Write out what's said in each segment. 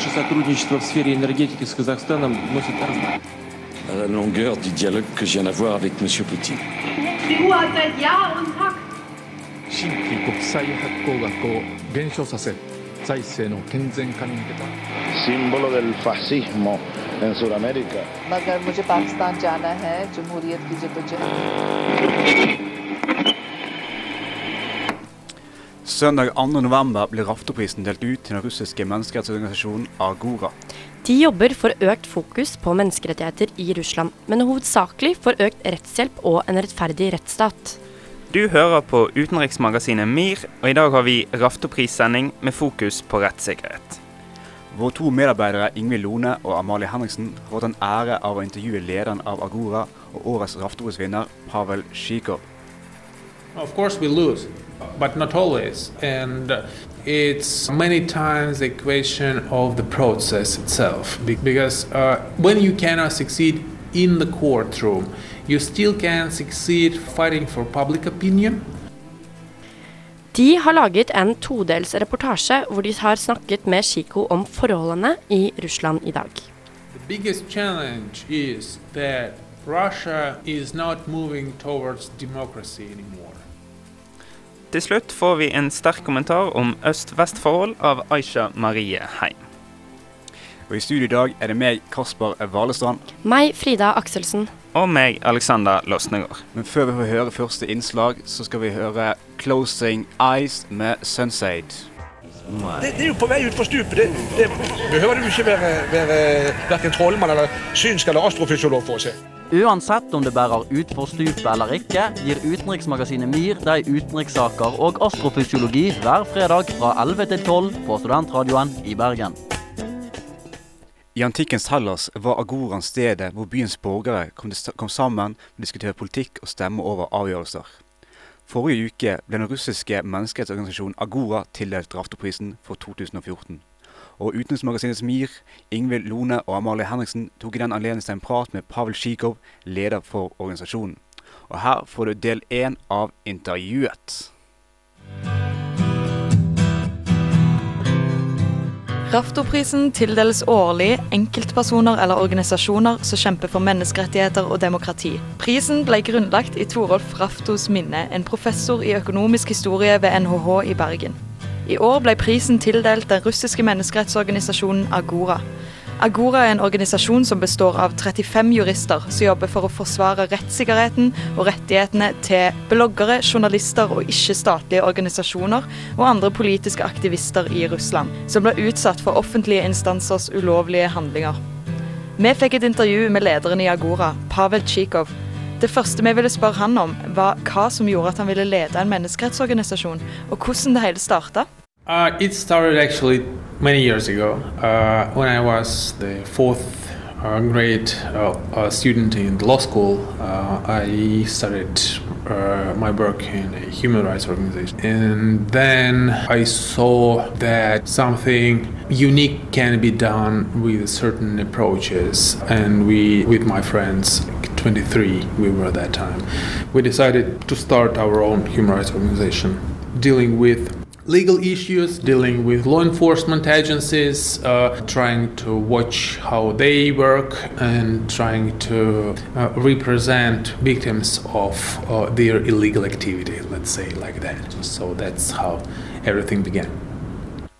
Наше сотрудничество в сфере la longueur du dialogue que je viens d'avoir avec M. Poutine. En Søndag 2. november blir Raftoprisen delt ut til den russiske menneskerettsorganisasjonen Agora. De jobber for økt fokus på menneskerettigheter i Russland, men hovedsakelig for økt rettshjelp og en rettferdig rettsstat. Du hører på utenriksmagasinet MIR, og i dag har vi Raftoprissending med fokus på rettssikkerhet. Våre to medarbeidere Ingvild Lone og Amalie Henriksen har fått en ære av å intervjue lederen av Agora og årets Raftoprisvinner Pavel Sjikov. Of course, we lose, but not always. And it's many times a question of the process itself. Be- Because uh, when you cannot succeed in the courtroom, you still can succeed fighting for public opinion. De har laget en todels reportasje hvor de har snakket med Shiko om forholdene i Russland i dag. The biggest challenge is that Russia is not moving towards democracy anymore. Til slutt får vi en sterk kommentar om øst-vest-forhold av Aisha Marie Heim. Og I studio i dag er det meg, Kasper Valestrand. Meg, Frida Akselsen. Og meg, Alexander Losnegård. Men før vi får høre første innslag, så skal vi høre 'Closing Eyes' med Sunshade. Det, det er jo på vei utfor stupet. Det, det behøver du ikke være, være verken trollmann eller synsk eller astrofysiolog for å se. Uansett om det bærer utfor stupet eller ikke, gir utenriksmagasinet MIR deg utenrikssaker og astrofysiologi hver fredag fra 11 til 12 på Studentradioen i Bergen. I antikkens Hellas var agoraen stedet hvor byens borgere kom, kom sammen og å diskutere politikk og stemme over avgjørelser. Forrige uke ble den russiske menneskerettsorganisasjonen Agora tildelt Raftoprisen for 2014. Og Utenriksmagasinets MIR, Ingvild Lone og Amalie Henriksen tok i den anledning en prat med Pavel Sjikov, leder for organisasjonen. Og her får du del én av intervjuet. Raftoprisen tildeles årlig enkeltpersoner eller organisasjoner som kjemper for menneskerettigheter og demokrati. Prisen ble grunnlagt i Torolf Raftos minne, en professor i økonomisk historie ved NHH i Bergen. I år ble prisen tildelt den russiske menneskerettsorganisasjonen Agora. Agora er en organisasjon som består av 35 jurister som jobber for å forsvare rettssikkerheten og rettighetene til bloggere, journalister og ikke-statlige organisasjoner og andre politiske aktivister i Russland, som ble utsatt for offentlige instansers ulovlige handlinger. Vi fikk et intervju med lederen i Agora, Pavel Tsjikov. Det første vi ville spørre han om, var hva som gjorde at han ville lede en menneskerettsorganisasjon, og hvordan det hele starta. Uh, it started actually many years ago uh, when I was the fourth uh, grade uh, uh, student in law school. Uh, I started my work in a human rights organization, and then I saw that something unique can be done with certain approaches, and we, with my friends, 23 we were at that time, we decided to start our own human rights organization dealing with legal issues, dealing with law enforcement agencies, uh, trying to watch how they work, and trying to uh, represent victims of uh, their illegal activity, let's say like that. So that's how everything began.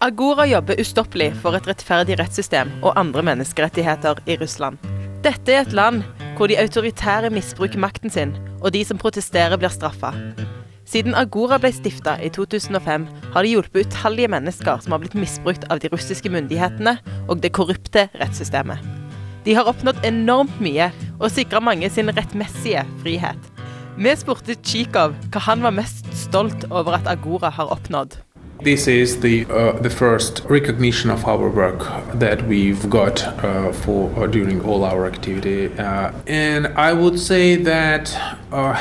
Agora jobber ustoppelig for et rettferdig rettssystem og andre menneskerettigheter i Russland. Dette er et land hvor de autoritære misbruker makten sin, og de som protesterer blir straffa. Siden Agora ble stifta i 2005, har de hjulpet utallige mennesker som har blitt misbrukt av de russiske myndighetene og det korrupte rettssystemet. De har oppnådd enormt mye og sikra mange sin rettmessige frihet. Vi spurte Tsjikov hva han var mest stolt over at Agora har oppnådd. This is the uh, the first recognition of our work that we've got uh, for uh, during all our activity, uh, and I would say that uh,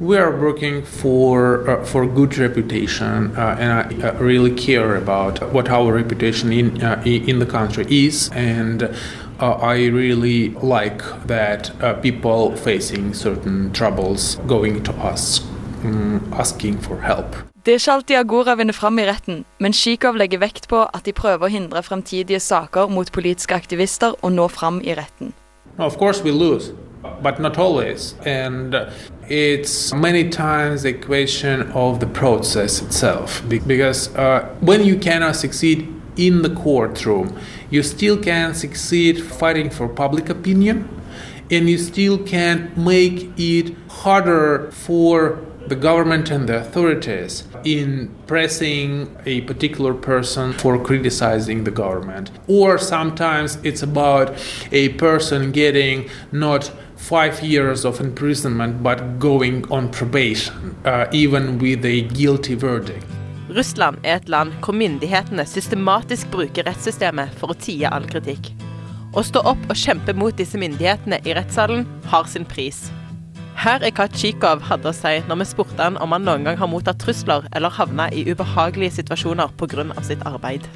we are working for uh, for good reputation, uh, and I uh, really care about what our reputation in uh, in the country is, and uh, I really like that uh, people facing certain troubles going to us, um, asking for help. Det er ikke alltid Agora vinner fram i retten, men Sjikov legger vekt på at de prøver å hindre fremtidige saker mot politiske aktivister å nå fram i retten. Of course, we lose, but not always. And it's many times a question of the process itself. Because uh, when you cannot succeed in the courtroom, you still can succeed fighting for public opinion, and you still can make it harder for the government and the authorities in pressing a particular person for criticizing the government. Or sometimes it's about a person getting not five years of imprisonment but going on probation, uh, even with a guilty verdict. Russland er et land hvor myndighetene systematisk bruker rettssystemet for å tie all kritikk. Å stå opp og kjempe mot disse myndighetene i rettssalen har sin pris. Her er hva Tsjikov hadde å si når vi spurte han om han noen gang har mottatt trusler eller havna i ubehagelige situasjoner pga. sitt arbeid.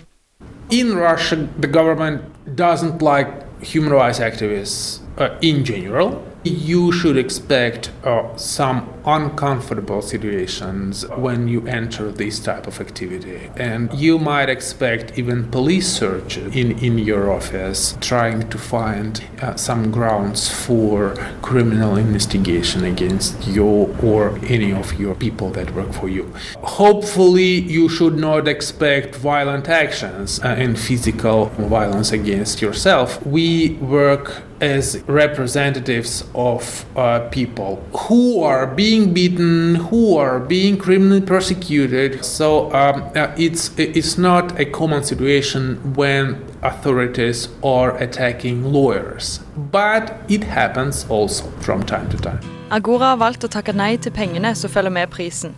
In Russia, the government doesn't like human rights activists in general. You should expect uh, some uncomfortable situations when you enter this type of activity. And you might expect even police searches in, in your office trying to find uh, some grounds for criminal investigation against you or any of your people that work for you. Hopefully, you should not expect violent actions uh, and physical violence against yourself. We work as representatives of uh, people who are being beaten, who are being criminally persecuted. So um, it's it's not a common situation when authorities are attacking lawyers, but it happens also from time to time. Agora har valgt å takke nei til pengene som følger med prisen.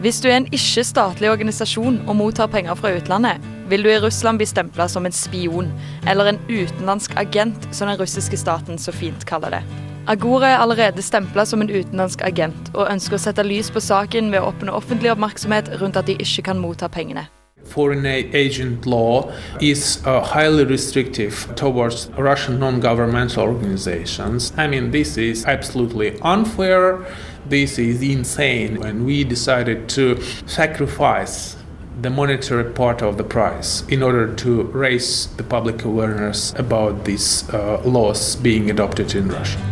Hvis du er en ikke-statlig organisasjon og mottar penger fra utlandet, vil du i Russland bli stempla som en spion, eller en utenlandsk agent, som den russiske staten så fint kaller det. Agora er allerede stempla som en utenlandsk agent, og ønsker å sette lys på saken ved å oppnå offentlig oppmerksomhet rundt at de ikke kan motta pengene. Foreign agent law is uh, highly restrictive towards Russian non governmental organizations. I mean, this is absolutely unfair. This is insane. And we decided to sacrifice the monetary part of the price in order to raise the public awareness about these uh, laws being adopted in Russia.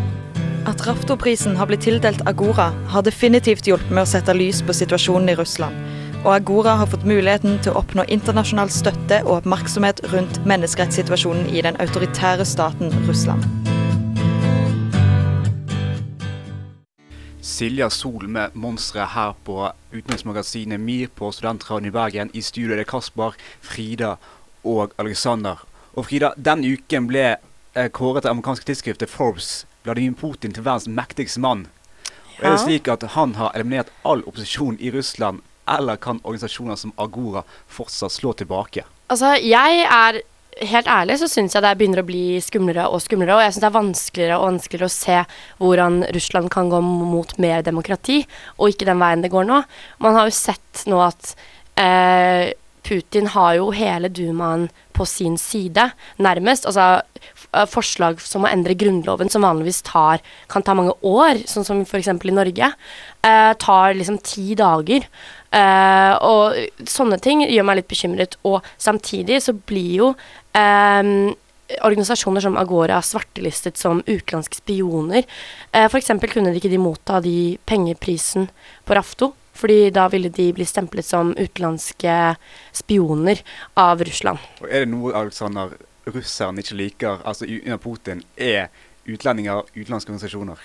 At Raftoprisen har blitt tildelt Agora, har definitivt hjulpet med å sette lys på situasjonen i Russland. Og Agora har fått muligheten til å oppnå internasjonal støtte og oppmerksomhet rundt menneskerettssituasjonen i den autoritære staten Russland. Silja Sol med Monstre her på utenriksmagasinet MIR på Studentradioen i Bergen. I studio er det Kasper, Frida og Alexander. Og Frida, den uken ble eh, kåret av amerikanske tidsskriftet Forbes Vladimir Putin til verdens mektigste mann. Og Er det slik at han har eliminert all opposisjon i Russland, eller kan organisasjoner som Agora fortsatt slå tilbake? Altså, jeg er Helt ærlig så syns jeg det begynner å bli skumlere og skumlere, og jeg syns det er vanskeligere og vanskeligere å se hvordan Russland kan gå mot mer demokrati, og ikke den veien det går nå. Man har jo sett nå at eh, Putin har jo hele dumaen på sin side, nærmest. Altså eh, forslag som å endre grunnloven, som vanligvis tar, kan ta mange år, sånn som f.eks. i Norge, eh, tar liksom ti dager. Eh, og sånne ting gjør meg litt bekymret. Og samtidig så blir jo eh, organisasjoner som Agora svartelistet som utenlandske spioner. Eh, F.eks. kunne de ikke de motta de pengeprisen på Rafto. Fordi da ville de bli stemplet som utenlandske spioner av Russland. Og er det noe Alexander russeren ikke liker, altså under Putin, er utlendinger, utenlandske organisasjoner?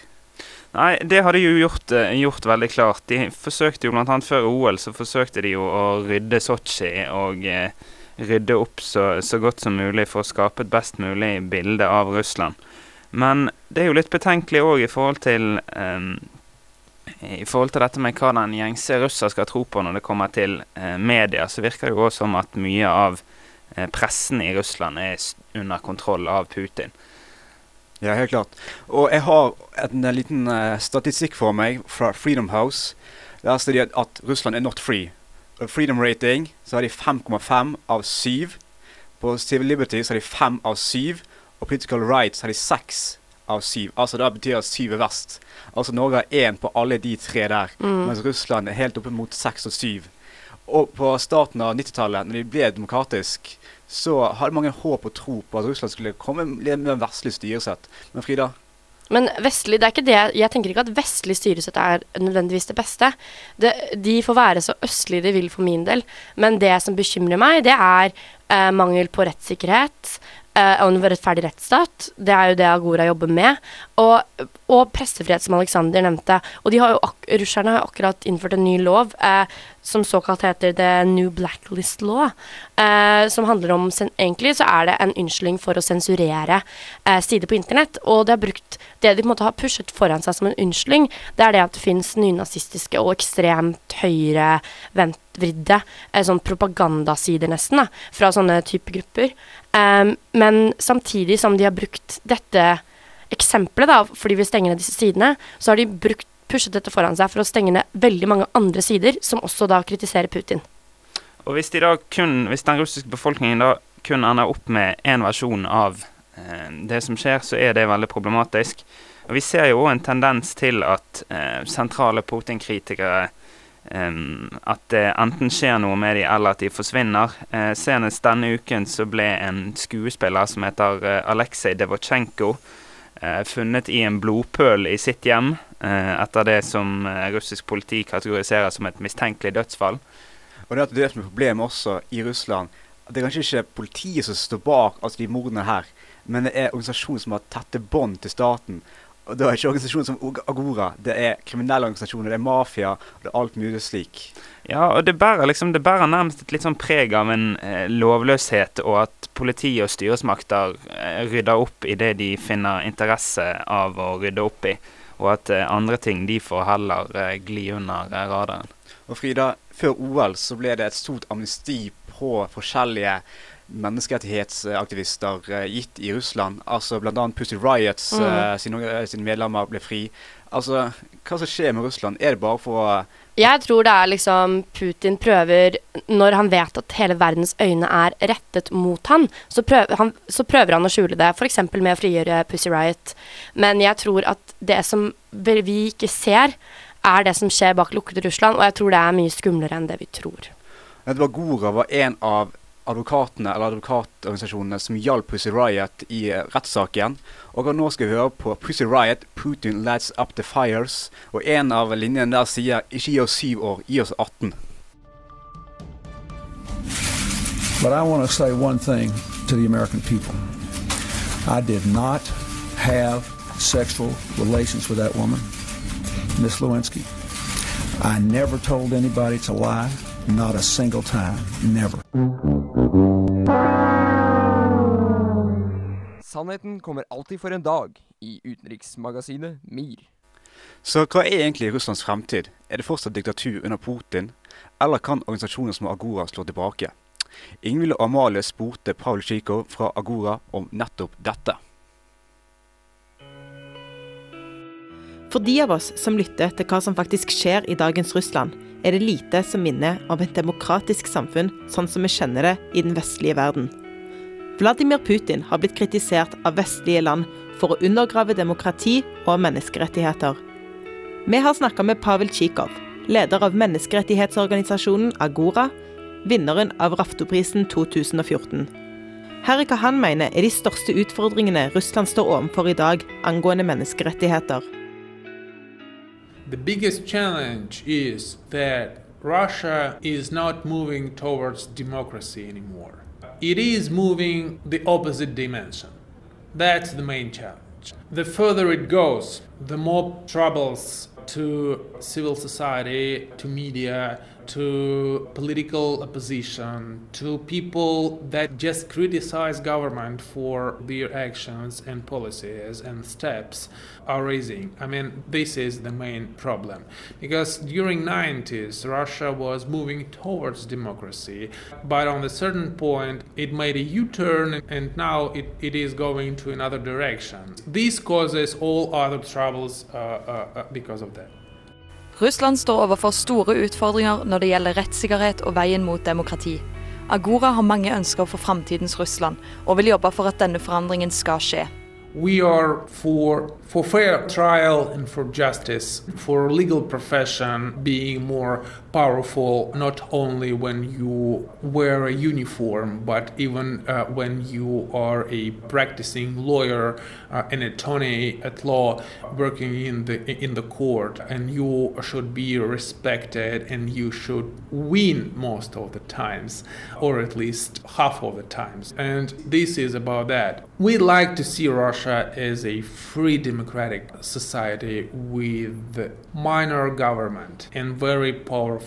Nei, det har de jo gjort, eh, gjort veldig klart. De forsøkte jo bl.a. før OL så forsøkte de jo å rydde Sotsji og eh, rydde opp så, så godt som mulig for å skape et best mulig bilde av Russland. Men det er jo litt betenkelig òg i forhold til eh, i forhold til dette med hva den gjengse russer skal tro på når det kommer til eh, media, så virker det jo også som at mye av eh, pressen i Russland er under kontroll av Putin. Ja, helt klart. Og jeg har en, en liten uh, statistikk for meg fra Freedom House. Der står det at, Russland er not free. Freedom rating så har de 5,5 av 7. På Civil Liberty så har de 5 av 7. Og Political Rights har de 6 av 7. Altså da betyr at 7 er verst. Altså Norge har én på alle de tre der, Mm. mens Russland er helt oppe mot seks og syv. Og på starten av 90-tallet, når de ble demokratisk, så hadde mange håp og tro på at Russland skulle komme med en vestlig styresett. Men Frida? Men vestlig, det er ikke det Jeg tenker ikke at vestlig styresett er nødvendigvis det beste. Det, de får være så østlige de vil for min del. Men det som bekymrer meg, det er eh, mangel på rettssikkerhet. Eh, og en rettferdig rettsstat. Det er jo det Agora jobber med. Og, og pressefrihet, som Aleksander nevnte. Og har russerne har akkurat innført en ny lov eh, som såkalt heter The New Blacklist Law. Eh, som handler om Egentlig så er det en unnskyldning for å sensurere eh, sider på internett. Og det, har brukt, det de på en måte har pushet foran seg som en unnskyldning, det er det at det fins nynazistiske og ekstremt høyrevridde eh, sånn propagandasider, nesten, da, fra sånne type grupper. Um, men samtidig som de har brukt dette eksempelet, da, fordi vi stenger ned disse sidene, så har de brukt, pushet dette foran seg for å stenge ned veldig mange andre sider, som også da kritiserer Putin. Og hvis, de da kun, hvis den russiske befolkningen da kun ender opp med én versjon av eh, det som skjer, så er det veldig problematisk. Og Vi ser jo òg en tendens til at eh, sentrale Putin-kritikere At det enten skjer noe med dem, eller at de forsvinner. Eh, senest denne uken så ble en skuespiller som heter eh, Aleksej Devosjenko eh, funnet i en blodpøl i sitt hjem, eh, etter det som eh, russisk politi kategoriserer som et mistenkelig dødsfall. Og det er det som er problemet også i Russland, det er kanskje ikke politiet som står bak altså de mordene her, men det er organisasjoner som har tette bånd til staten. Og det er ikke organisasjoner som Agora, det er kriminelle organisasjoner, det er mafia, og det er alt mulig slik. Ja, og det bærer, liksom, det bærer nærmest et litt sånn preg av en eh, lovløshet, og at politi og styresmakter eh, rydder opp i det de finner interesse av å rydde opp i, og at eh, andre ting de får heller eh, gli under eh, radaren. Og Frida, før OL så ble det et stort amnesti på forskjellige menneskerettighetsaktivister eh, gitt i Russland. Altså bl.a. Pussy Riots Mm. Uh, sine, eh, sine medlemmer ble fri. Altså, hva som skjer med Russland? Er det bare for å Jeg tror det er liksom Putin prøver Når han vet at hele verdens øyne er rettet mot han, så prøver han, så prøver han å skjule det, f.eks. med å frigjøre Pussy Riot. Men jeg tror at det som vi ikke ser, er det som skjer bak lukkede Russland, og jeg tror det er mye skumlere enn det vi tror. Edvard Gora var en av advokatene eller advokatorganisasjonene som hjalp Pussy Riot i eh, rettssaken. Og nå skal vi høre på Pussy Riot, 'Putin Lights Up The Fires'. Og en av linjene der sier 'ikke gi oss syv år, gi oss 18'. But I want to say one thing to the American people. I did not have sexual relations with that woman, Miss Lewinsky. I never told anybody to lie, not a single time, never. Sannheten kommer alltid for en dag i utenriksmagasinet MIR. Så hva er egentlig Russlands fremtid? Er det fortsatt diktatur under Putin, eller kan organisasjoner som Agora slå tilbake? Ingvild og Amalie spurte Paul Chico fra Agora om nettopp dette. For de av oss som lytter til hva som faktisk skjer i dagens Russland, er det lite som minner om et demokratisk samfunn sånn som vi kjenner det i den vestlige verden. Vladimir Putin har blitt kritisert av vestlige land for å undergrave demokrati og menneskerettigheter. Vi har snakka med Pavel Tsjikov, leder av menneskerettighetsorganisasjonen Agora, vinneren av Raftoprisen 2014. Her er hva han mener er de største utfordringene Russland står overfor i dag angående menneskerettigheter. The biggest challenge is that Russia is not moving towards democracy anymore. It is moving the opposite dimension. That's the main challenge. The further it goes, the more troubles to civil society, to media, to political opposition, to people that just criticize government for their actions and policies and steps are raising. I mean, this is the main problem. Because during 90s, Russia was moving towards democracy, but on a certain point, it made a U-turn and now it, it is going to another direction. This causes all other troubles uh, uh, uh, because of that. Russland står overfor store utfordringer når det gjelder rettssikkerhet og veien mot demokrati. Agora har mange ønsker for framtidens Russland, og vil jobbe for at denne forandringen skal skje. We are for for fair trial and for justice, for legal profession being more powerful not only when you wear a uniform, but even uh, when you are a practicing lawyer, uh, an attorney at law, working in the in the court, and you should be respected, and you should win most of the times, or at least half of the times. And this is about that. We like to see Russia as a free democratic society with minor government and very powerful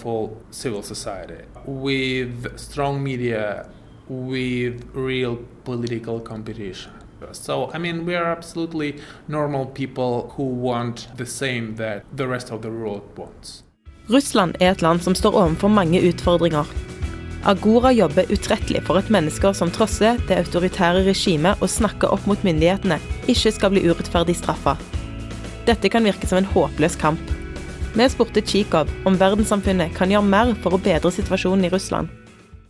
civil society, with strong media, with real political competition. So, I mean, we are absolutely normal people who want the same that the rest of the world wants. Russland er et land som står overfor mange utfordringer. Agora jobber utrettelig for at mennesker som trosser det autoritære regimet og snakker opp mot myndighetene, ikke skal bli urettferdig straffa. Dette kan virke som en håpløs kamp. Vi spurte Chikov om verdenssamfunnet kan gjøre mer for å bedre situasjonen i Russland.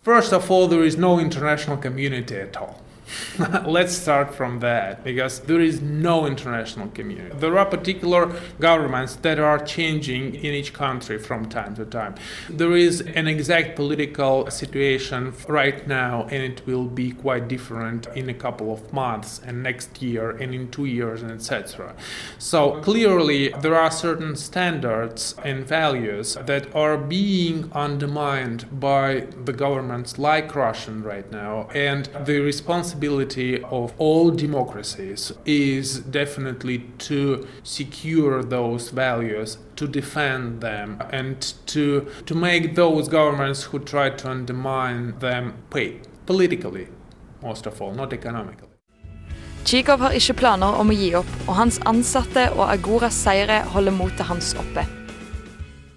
First of all, there is no international community at all. Let's start from that because there is no international community. There are particular governments that are changing in each country from time to time. There is an exact political situation right now, and it will be quite different in a couple of months, and next year, and in two years, and etc. So clearly, there are certain standards and values that are being undermined by the governments like Russian right now, and the responsibility responsibility of all democracies is definitely to secure those values, to defend them, and to, to make those governments who try to undermine them pay politically, most of all, not economically. Chikov har ikke planer om å gi opp, og hans ansatte og Agoras seire holder motet hans oppe.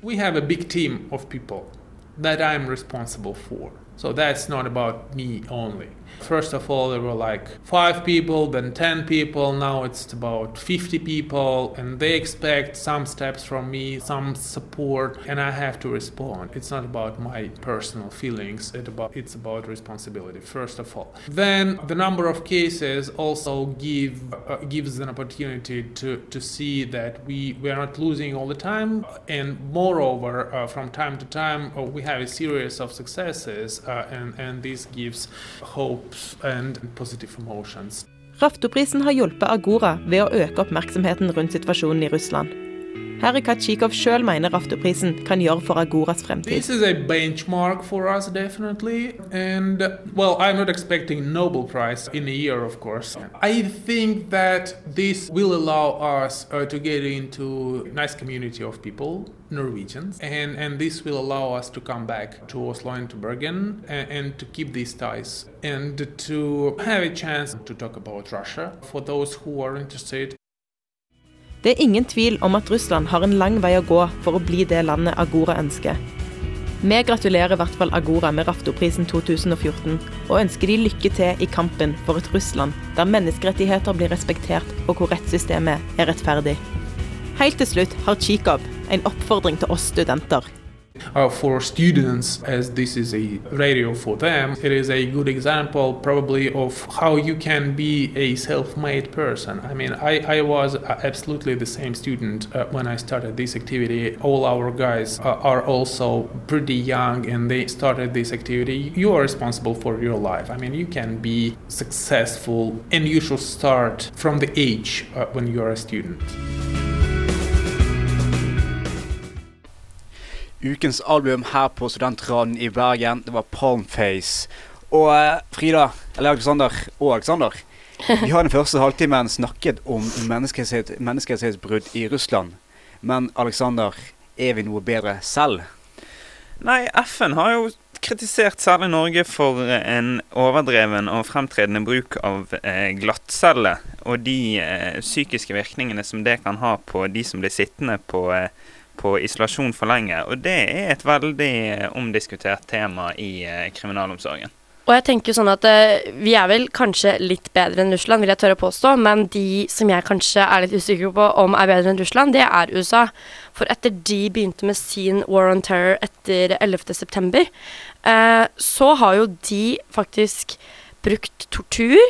We have a big team of people that I'm responsible for. So that's not about me only. First of all, there were like five people, then 10 people, now it's about 50 people, and they expect some steps from me, some support, and I have to respond. It's not about my personal feelings, it about, it's about responsibility, first of all. Then the number of cases also give uh, gives an opportunity to, to see that we, we are not losing all the time, and moreover, uh, from time to time, uh, we have a series of successes, uh, and, and this gives hope Raftoprisen har hjulpet Agora ved å øke oppmerksomheten rundt situasjonen i Russland. Her er hva Chikov sjøl mener Raftoprisen kan gjøre for Agoras fremtid. This is a benchmark for us, definitely. And, well, I'm not expecting Nobel Prize in a year, of course. I think that this will allow us uh, to get into a nice community of people, Norwegians, and, and this will allow us to come back to Oslo and to Bergen and, and to keep these ties and to have a chance to talk about Russia for those who are interested. Det er ingen tvil om at Russland har en lang vei å gå for å bli det landet Agora ønsker. Vi gratulerer i hvert fall Agora med Raftoprisen 2014, og ønsker de lykke til i kampen for et Russland der menneskerettigheter blir respektert og hvor rettssystemet er rettferdig. Helt til slutt har Chikov en oppfordring til oss studenter. Uh, for students, as this is a radio for them, it is a good example probably of how you can be a self-made person. I mean, I, I was absolutely the same student uh, when I started this activity. All our guys uh, are also pretty young and they started this activity. You are responsible for your life. I mean, you can be successful and you should start from the age uh, when you are a student. Ukens album her på Studentraden i Bergen, det var Palmface. Og eh, Frida, eller Alexander og Alexander, vi har den første halvtimen snakket om menneskerettighets- menneskerettighetsbrudd i Russland. Men Alexander, er vi noe bedre selv? Nei, FN har jo kritisert særlig Norge for en overdreven og fremtredende bruk av eh, glattcelle, og de eh, psykiske virkningene som det kan ha på de som blir sittende på eh, på isolasjon for lenge. Og det er et veldig omdiskutert tema i eh, kriminalomsorgen. Og jeg tenker sånn at uh, Vi er vel kanskje litt bedre enn Russland, vil jeg tørre å påstå. Men de som jeg kanskje er litt usikker på om er bedre enn Russland, det er USA. For etter de begynte med sin War on Terror etter 11.9, uh, så har jo de faktisk brukt tortur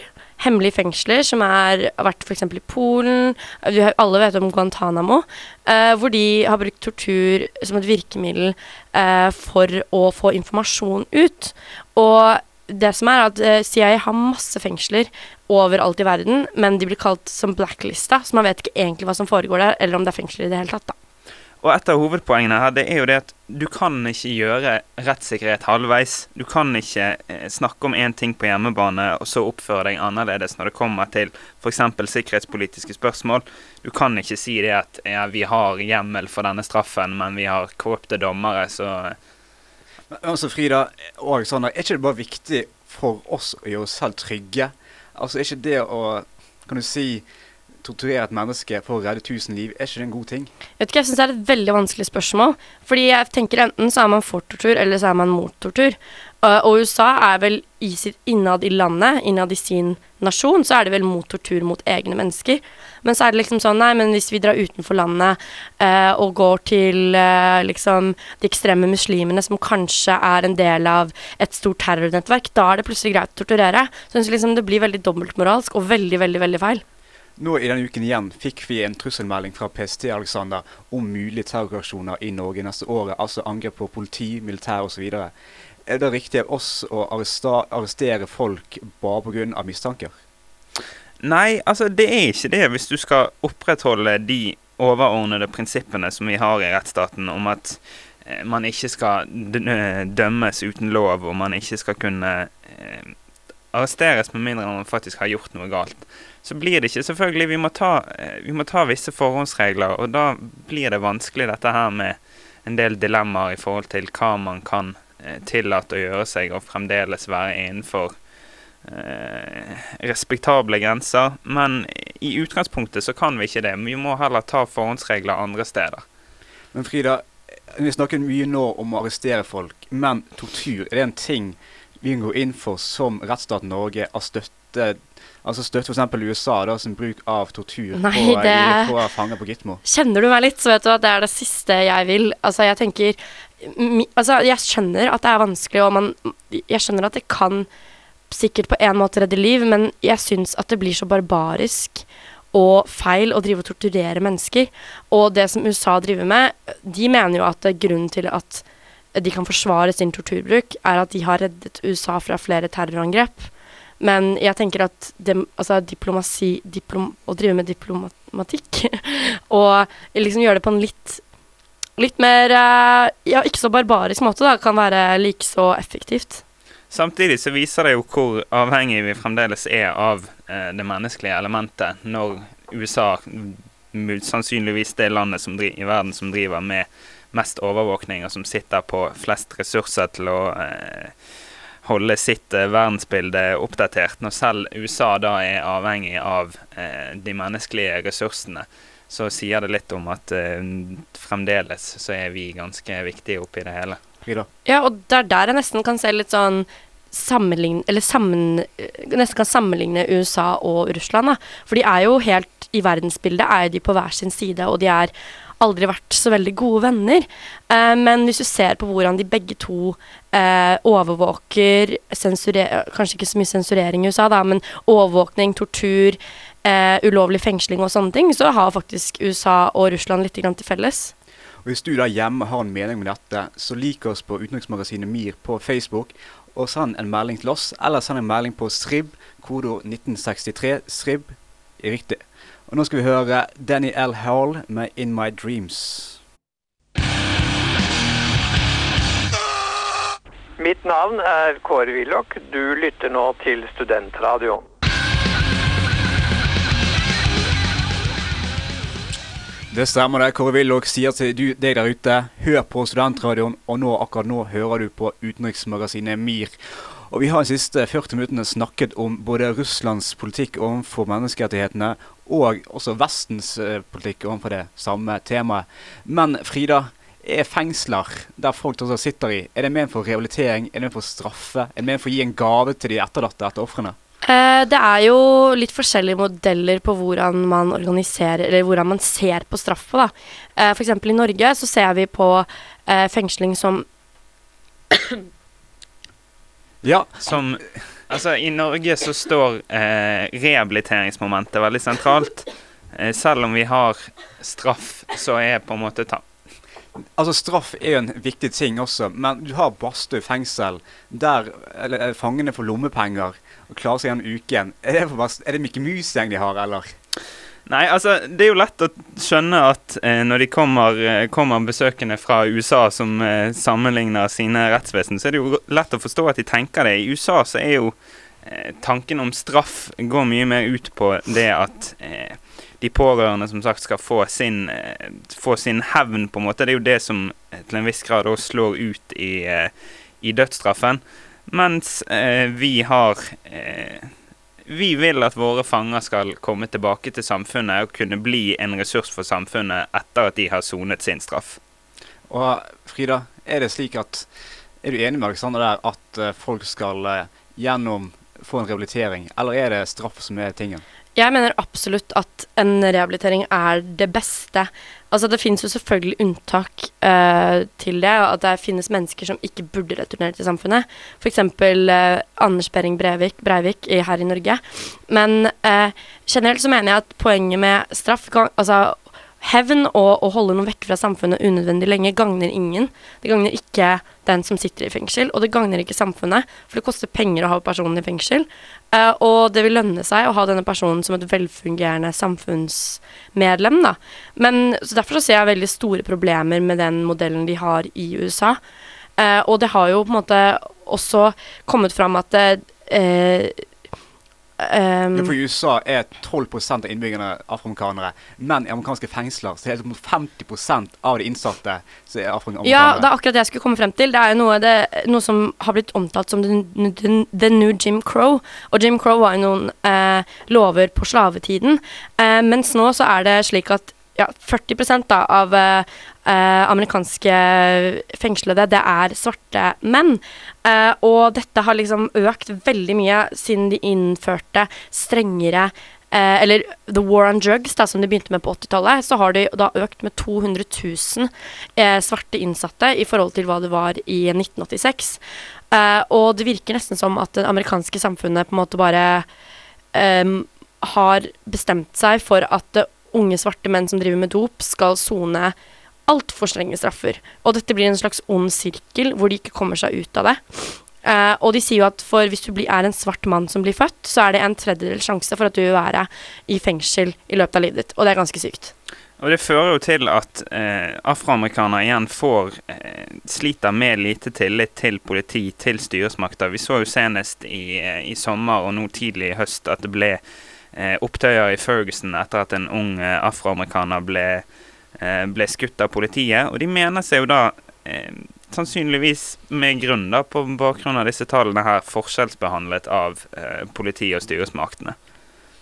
hemmelige fengsler som er, har vært f.eks. i Polen. Alle vet om Guantánamo. eh, hvor de har brukt tortur som et virkemiddel eh, for å få informasjon ut. Og det som er at eh, CIA har masse fengsler overalt i verden, men de blir kalt som blacklista, så man vet ikke egentlig hva som foregår der, eller om det er fengsler i det hele tatt. da. Og et av hovedpoengene her det er jo det at du kan ikke gjøre rettssikkerhet halvveis. Du kan ikke eh, snakke om én ting på hjemmebane og så oppføre deg annerledes når det kommer til f.eks. sikkerhetspolitiske spørsmål. Du kan ikke si det at ja, vi har hjemmel for denne straffen, men vi har korrupte dommere, så altså Frida og Sander, er ikke det bare viktig for oss å gjøre oss selv trygge? Altså Er ikke det å kan du si, torturere et menneske for å redde tusen liv, er ikke det en god ting? Vet ikke, jeg syns det er et veldig vanskelig spørsmål. Fordi jeg tenker enten så er man for tortur, eller så er man mot tortur. Uh, og USA er vel i sitt innad i landet, innad i sin nasjon, så er det vel mot tortur mot egne mennesker. Men så er det liksom sånn, nei, men hvis vi drar utenfor landet eh, og går til eh, liksom de ekstreme muslimene som kanskje er en del av et stort terrornettverk, da er det plutselig greit å torturere. Så jeg synes liksom det blir veldig dobbeltmoralsk og veldig, veldig, veldig feil. Nå i denne uken igjen fikk vi en trusselmelding fra PST Alexander, om mulige terroraksjoner i Norge neste året, altså angrep på politi, militær osv. Er det riktig av oss å arrestere folk bare pga. mistanker? Nei, altså det er ikke det hvis du skal opprettholde de overordnede prinsippene som vi har i rettsstaten om at eh, man ikke skal eh, dømmes uten lov, og man ikke skal kunne eh, arresteres med mindre man faktisk har gjort noe galt. Så blir det ikke Selvfølgelig, vi må ta, eh, vi må ta visse forhåndsregler, og da blir det vanskelig dette her med en del dilemmaer i forhold til hva man kan eh, tillate å gjøre seg, og fremdeles være innenfor eh, respektable grenser. Men i utgangspunktet så kan vi ikke det. Vi må heller ta forhåndsregler andre steder. Men Frida, vi snakker mye nå om å arrestere folk, men tortur, er det en ting vi kan gå inn for som rettstaten Norge av støtte Altså støtt f.eks. USA da, sin bruk av tortur Nei, på, det- i- på fanger på Gitmo? Kjenner du meg litt, så vet du at det er det siste jeg vil. Altså, jeg tenker Altså, jeg skjønner at det er vanskelig, og man Jeg skjønner at det kan sikkert på en måte redde liv, men jeg syns at det blir så barbarisk og feil å drive og torturere mennesker. Og det som USA driver med, de mener jo at grunnen til at de kan forsvare sin torturbruk, er at de har reddet USA fra flere terrorangrep. Men jeg tenker at det, altså diplomasi diplom, Å drive med diplomatikk og liksom gjøre det på en litt Litt mer eh, Ja, ikke så barbarisk måte, da, kan være like så effektivt. Samtidig så viser det jo hvor avhengig vi fremdeles er av eh, det menneskelige elementet når USA, sannsynligvis det landet som dri i verden som driver med mest overvåkning, og som sitter på flest ressurser til å eh, holde sitt eh, verdensbilde oppdatert. Når selv USA da er avhengig av eh, de menneskelige ressursene, så sier det litt om at eh, fremdeles så er vi ganske viktige oppi det hele. Ja, og det er der jeg nesten kan se litt sånn sammenligne Eller sammen, nesten kan sammenligne USA og Russland, da. For de er jo helt I verdensbildet er de på hver sin side, og de er aldri vært så veldig gode venner. Eh, men hvis du ser på hvordan de begge to eh, overvåker Kanskje ikke så mye sensurering i USA, da, men overvåkning, tortur, eh, ulovlig fengsling og sånne ting, så har faktisk USA og Russland litt til felles. Og Hvis du da hjemme har en mening med dette, så lik oss på Utenriksmagasinet MIR på Facebook, og send en melding til oss, eller send en melding på SRIB, kodo 1963, SRIB, riktig. Og nå skal vi høre Danny L. Hall med In My Dreams. Mitt navn er Kåre Willoch. Du lytter nå til Studentradioen. Det stemmer det. Kåre Willoch sier til du, deg der ute, hør på Studentradioen, og nå, akkurat nå hører du på Utenriksmagasinet MIR. Og vi har de siste 40 minuttene snakket om både Russlands politikk overfor menneskerettighetene, og også Vestens eh, politikk overfor det samme temaet. Men Frida, er fengsler der folk også sitter i, er det ment for rehabilitering, er det ment for straffe, er det ment for å gi en gave til de etterlatte etter ofrene? Eh, det er jo litt forskjellige modeller på hvordan man organiserer, eller hvordan man ser på straffa. F.eks. Eh, eksempel i Norge så ser vi på fengsling som Ja. Som Altså, I Norge så står eh, rehabiliteringsmomentet veldig sentralt. Eh, selv om vi har straff, så er på en måte ta Altså Straff er jo en viktig ting også, men du har Bastøy fengsel der eller, eh, fangene får lommepenger og klarer seg gjennom uken. Er det, Bast- er det Mikke Mus-gjeng de har, eller? Nei, altså, det er jo lett å skjønne at eh, når de kommer, eh, kommer besøkende fra USA som eh, sammenligner sine rettsvesen, så er det jo lett å forstå at de tenker det. I USA så er jo eh, tanken om straff går mye mer ut på det at eh, de pårørende som sagt skal få sin, eh, få sin hevn, på en måte. Det er jo det som til en viss grad også slår ut i, i dødsstraffen. Mens vi har Vi vil at våre fanger skal komme tilbake til samfunnet og kunne bli en ressurs for samfunnet etter at de har sonet sin straff. Og Frida, er det slik at Er du enig med Alexander der at eh, folk skal eh, gjennom få en rehabilitering, eller er det straff som er tingen? Jeg mener absolutt at en rehabilitering er det beste. Altså Det finnes jo selvfølgelig unntak uh, til det, og at det finnes mennesker som ikke burde returnere til samfunnet. F.eks. Uh, Anders Behring Breivik, Breivik i, her i Norge. Men uh, generelt så mener jeg at poenget med straff altså Hevn og å holde noen vekk fra samfunnet unødvendig lenge gagner ingen. Det gagner ikke den som sitter i fengsel, og det gagner ikke samfunnet, for det koster penger å ha personen i fengsel. Uh, og det vil lønne seg å ha denne personen som et velfungerende samfunnsmedlem, da. Men så derfor så ser jeg veldig store problemer med den modellen de har i USA. Uh, og det har jo på en måte også kommet fram at eh, um, Ja, for I USA er 12% av innbyggerne afroamerikanere. Men i amerikanske fengsler så er det mot 50% av de innsatte som er afroamerikanere. Ja, det er akkurat det jeg skulle komme frem til. Det er jo noe, det, noe som har blitt omtalt som the new Jim Crow. Og Jim Crow var jo noen eh, lover på slavetiden. Eh, mens nå så er det slik at ja, 40 da, av eh, amerikanske fengslede, det er svarte menn. Eh, og dette har liksom økt veldig mye siden de innførte strengere Eh, eller The War on Drugs, da, som de begynte med på 80-tallet, så har de da økt med 200 000 eh, svarte innsatte i forhold til hva det var i 1986. Eh, og det virker nesten som at det amerikanske samfunnet på en måte bare eh, har bestemt seg for at unge svarte menn som driver med dop, skal sone altfor strenge straffer. Og dette blir en slags ond sirkel hvor de ikke kommer seg ut av det. Uh, og de sier jo at hvis du blir, er en svart mann som blir født, så er det en tredjedel sjanse for at du vil være i fengsel i løpet av livet ditt. Og det er ganske sykt. Og det fører jo til at eh, afroamerikanere igjen får eh, sliter med lite tillit til politi, til styresmakter. Vi så jo senest i, eh, i sommer og nå tidlig i høst at det ble opptøyer i Ferguson etter at en ung eh, afroamerikaner ble, eh, ble skutt av politiet. Og de mener seg jo da sannsynligvis med grunn da, på bakgrunn av disse tallene her, forskjellsbehandlet av eh, politiet og styresmaktene.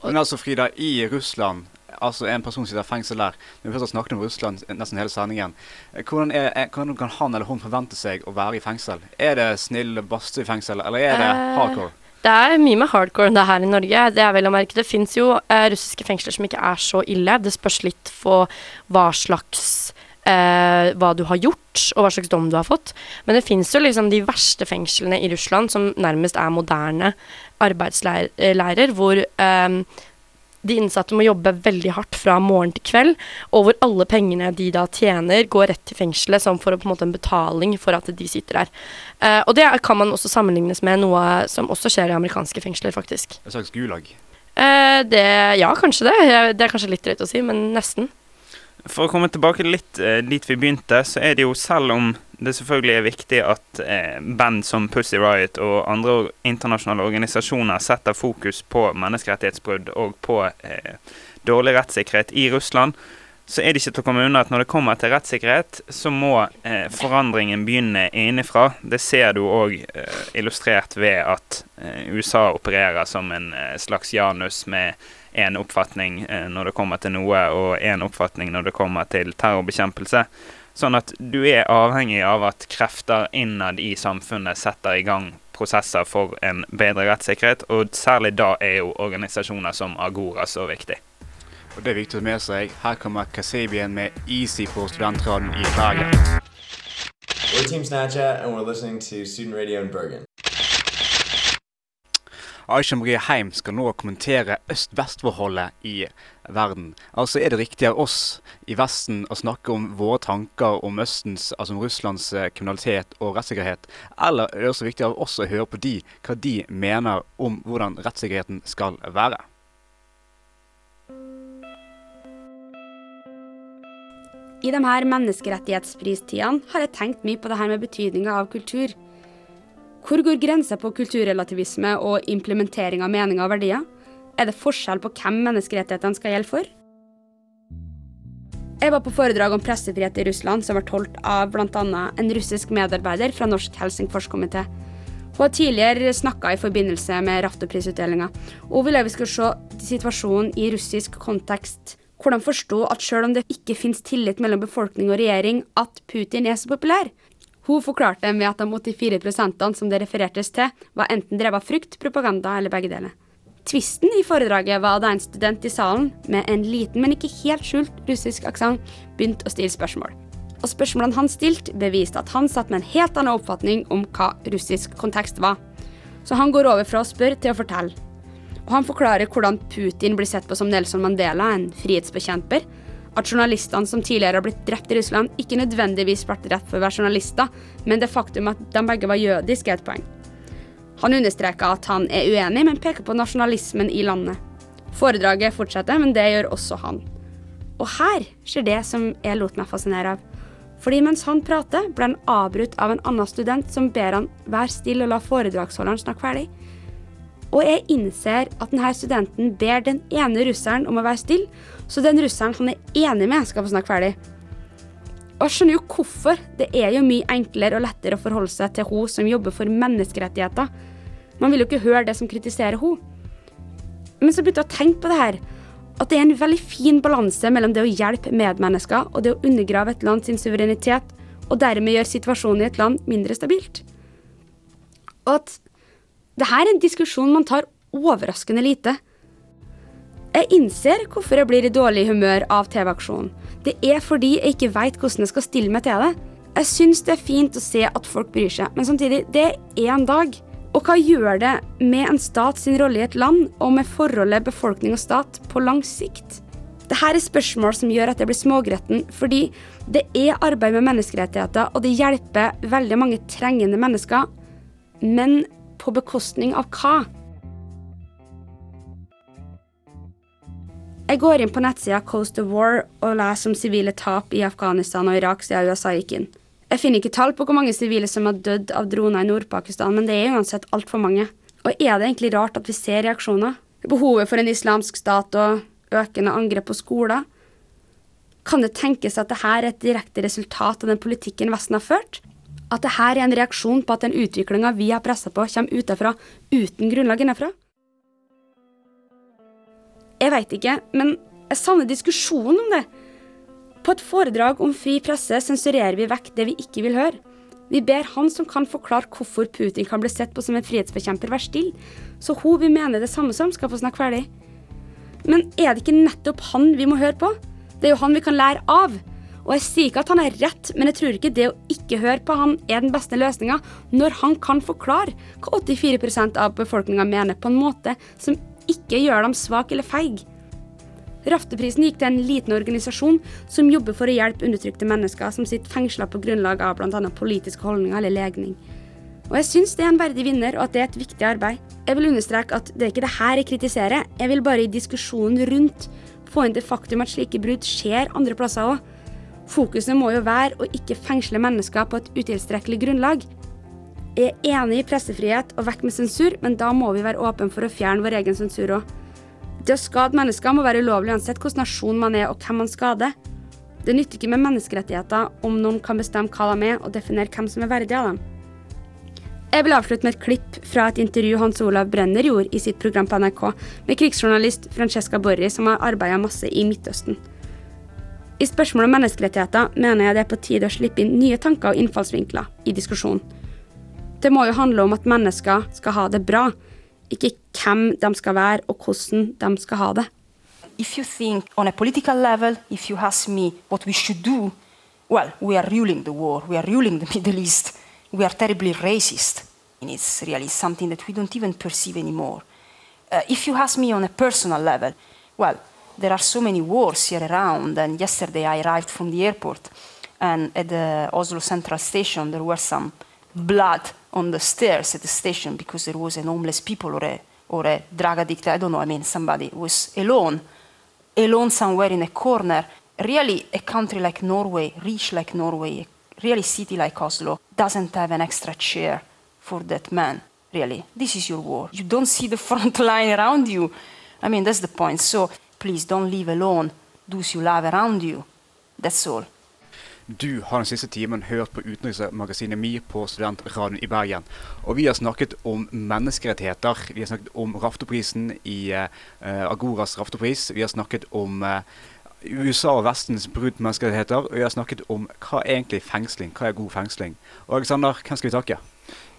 Men altså, Frida, i Russland altså en person sitter i fengsel der. Vi har snakket om Russland nesten hele sendingen, hvordan, er, er, hvordan kan han eller hun forvente seg å være i fengsel? Er det snill badstue i fengsel, eller er det Eh, hardcore? Det er mye mer hardcore enn det er her i Norge. Det er vel å merke. Det fins jo eh, russiske fengsler som ikke er så ille. Det spørs litt på hva slags eh, hva du har gjort, og hva slags dom du har fått. Men det fins jo liksom de verste fengslene i Russland, som nærmest er moderne arbeidsleirer, hvor eh, de innsatte må jobbe veldig hardt fra morgen til kveld, og hvor alle pengene de da tjener, går rett til fengselet som for å, på en måte en betaling for at de sitter der. Eh, og det kan man også sammenlignes med noe som også skjer i amerikanske fengsler, faktisk. En slags gulag? Eh, det, ja, kanskje det. Det er kanskje litt drøyt å si, men nesten. For å komme tilbake litt eh, dit vi begynte, så er det jo selv om det selvfølgelig er viktig at eh, band som Pussy Riot og andre internasjonale organisasjoner setter fokus på menneskerettighetsbrudd og på eh, dårlig rettssikkerhet i Russland, så er det ikke til å komme unna at når det kommer til rettssikkerhet, så må eh, forandringen begynne innenfra. Det ser du òg eh, illustrert ved at eh, USA opererer som en eh, slags Janus med én oppfatning når det kommer til noe, og én oppfatning når det kommer til terrorbekjempelse. Sånn at du er avhengig av at krefter innad i samfunnet setter i gang prosesser for en bedre rettssikkerhet, og særlig da er jo organisasjoner som Agora så viktig. Og det er viktig å ta med seg. Her kommer Kasabien med Easy på Studentradioen i Bergen. We're Team Snapchat, and we're listening to Student Radio in Bergen. Aisha Marie Heim skal nå kommentere øst-vest-forholdet i verden. Altså Er det riktig av oss i Vesten å snakke om våre tanker om Østens, altså om Russlands eh, kriminalitet og rettssikkerhet, eller er det også viktig av oss å høre på de, hva de mener om hvordan rettssikkerheten skal være? I de her menneskerettighetspristidene har jeg tenkt mye på det her med betydninga av kultur. Hvor går grensa på kulturrelativisme og implementering av meninger og verdier? Er det forskjell på hvem menneskerettighetene skal gjelde for? Jeg var på foredrag om pressefrihet i Russland som ble holdt av bl.a. en russisk medarbeider fra Norsk Helsingforskomité. Hun har tidligere snakka i forbindelse med Raftoprisutdelinga, Hun ville vi skulle se situasjonen i russisk kontekst. Hvordan forstå at selv om det ikke finnes tillit mellom befolkning og regjering, at Putin er så populær? Hun forklarte med at de 84% som det referertes til, var enten drevet av frykt, propaganda eller begge deler. Tvisten i foredraget var da en student i salen, med en liten, men ikke helt skjult russisk aksent, begynte å stille spørsmål. Og spørsmålene han stilte, beviste at han satt med en helt annen oppfatning om hva russisk kontekst var. Så han går over fra å spørre til å fortelle. Og han forklarer hvordan Putin blir sett på som Nelson Mandela, en frihetsbekjemper. At journalistene som tidligere har blitt drept i Russland, ikke nødvendigvis ble drept for å være journalister, men det faktum at de begge var jødiske, er et poeng. Han understreker at han er uenig, men peker på nasjonalismen i landet. Foredraget fortsetter, men det gjør også han. Og her skjer det som jeg lot meg fascinere av. Fordi mens han prater, blir han avbrutt av en annen student som ber han være stille og la foredragsholderen snakke ferdig. Og jeg innser at denne studenten ber den ene russeren om å være stille, så den russeren han er enig med, skal få snakke ferdig. Og jeg skjønner jo hvorfor. Det er jo mye enklere og lettere å forholde seg til hun som jobber for menneskerettigheter. Man vil jo ikke høre det som kritiserer hun. Men så begynte jeg å tenke på det her. At det er en veldig fin balanse mellom det å hjelpe medmennesker og det å undergrave et land sin suverenitet, og dermed gjøre situasjonen i et land mindre stabilt. Og at det her er en diskusjon man tar overraskende lite. Jeg innser hvorfor jeg blir i dårlig humør av TV-aksjonen. Det er fordi jeg ikke veit hvordan jeg skal stille meg til det. Jeg syns det er fint å se at folk bryr seg, men samtidig, det er én dag. Og hva gjør det med en stat sin rolle i et land, og med forholdet befolkning og stat på lang sikt? Dette er spørsmål som gjør at jeg blir smågretten, fordi det er arbeid med menneskerettigheter, og det hjelper veldig mange trengende mennesker. Men på bekostning av hva? Jeg går inn på nettsida Coast of War og leser om sivile tap i Afghanistan og Irak siden USA gikk inn. Jeg finner ikke tall på hvor mange sivile som har dødd av droner i Nord-Pakistan, men det er uansett altfor mange. Og er det egentlig rart at vi ser reaksjoner? Behovet for en islamsk stat og økende angrep på skoler? Kan det tenkes at dette er et direkte resultat av den politikken Vesten har ført? At dette er en reaksjon på at den utviklinga vi har pressa på, kommer utenfra uten grunnlag innenfra? Jeg veit ikke, men jeg savner diskusjonen om det. På et foredrag om fri presse sensurerer vi vekk det vi ikke vil høre. Vi ber han som kan forklare hvorfor Putin kan bli sett på som en frihetsforkjemper, være stille, så hun vi mener det samme som, skal få snakke ferdig. Men er det ikke nettopp han vi må høre på? Det er jo han vi kan lære av. Og jeg sier ikke at han er rett, men jeg tror ikke det å ikke høre på han er den beste løsninga, når han kan forklare hva 84% av befolkninga mener på en måte som ikke gjør dem svake eller feige. Rafteprisen gikk til en liten organisasjon som jobber for å hjelpe undertrykte mennesker som sitter fengsla på grunnlag av bl.a. politiske holdninger eller legning. Og jeg syns det er en verdig vinner, og at det er et viktig arbeid. Jeg vil understreke at det er ikke det her jeg kritiserer, jeg vil bare i diskusjonen rundt få inn det faktum at slike brudd skjer andre plasser òg. Fokuset må jo være å ikke fengsle mennesker på et utilstrekkelig grunnlag. Jeg er enig i pressefrihet og vekk med sensur, men da må vi være åpne for å fjerne vår egen sensur òg. Det å skade mennesker må være ulovlig uansett hvilken nasjon man er og hvem man skader. Det nytter ikke med menneskerettigheter om noen kan bestemme hva de er og definere hvem som er verdig av dem. Jeg vil avslutte med et klipp fra et intervju Hans Olav Brenner gjorde i sitt program på NRK med krigsjournalist Francesca Borri, som har arbeida masse i Midtøsten. I spørsmålet om menneskerettigheter mener jeg det er på tide å slippe inn nye tanker og innfallsvinkler i diskusjonen. Det må jo handle om at mennesker skal ha det bra, ikke hvem de skal være, og hvordan de skal ha det. If you think on a political level, if you ask me what we should do, well, we are ruling the war, we are ruling the Middle East, we are terribly racist. And it's really something that we don't even perceive anymore. Uh, if you ask me on a personal level, well, there are so many wars here around. And yesterday I arrived from the airport, and at the Oslo Central Station there were some blood on the stairs at the station because there was a homeless people or a or a drug addict. I don't know. I mean, somebody was alone, alone somewhere in a corner. Really, a country like Norway, rich like Norway, really city like Oslo, doesn't have an extra chair for that man. Really, this is your war. You don't see the front line around you. I mean, that's the point. So please don't leave alone those you love around you. That's all. Du har den siste timen hørt på utenriksmagasinet MIR på Studentradioen i Bergen. Og vi har snakket om menneskerettigheter. Vi har snakket om Raftoprisen i uh, Agoras Raftopris. Vi har snakket om uh, USA og Vestens brudd på menneskerettigheter. Og vi har snakket om hva er egentlig fengsling? Hva er god fengsling? Og Alexander, hvem skal vi takke?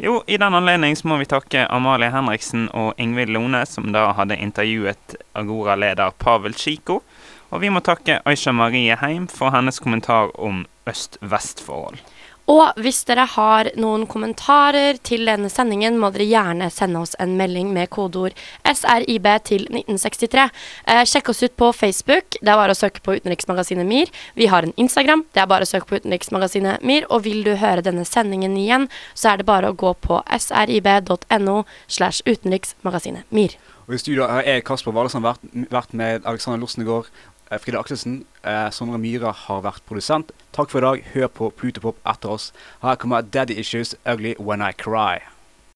Jo, i den anledning må vi takke Amalie Henriksen og Ingvild Lone, som da hadde intervjuet Agora-leder Pavel Chico. Og vi må takke Aisha Marie Heim for hennes kommentar om øst-vest-forhold. Og hvis dere har noen kommentarer til denne sendingen, må dere gjerne sende oss en melding med kodeord SRIB til 1963. Eh, sjekk oss ut på Facebook. Det er bare å søke på Utenriksmagasinet MIR. Vi har en Instagram. Det er bare å søke på Utenriksmagasinet MIR. Og vil du høre denne sendingen igjen, så er det bare å gå på srib.no slash utenriksmagasinet MIR. Og I studio er Kasper Valesand vært, vært med Alexander Lossengård Eh, Frida Akselsen. Eh, Sondre Myhre har vært produsent. Takk for i dag. Hør på Plutopop etter oss. Her kommer Daddy Issues, Ugly When I Cry.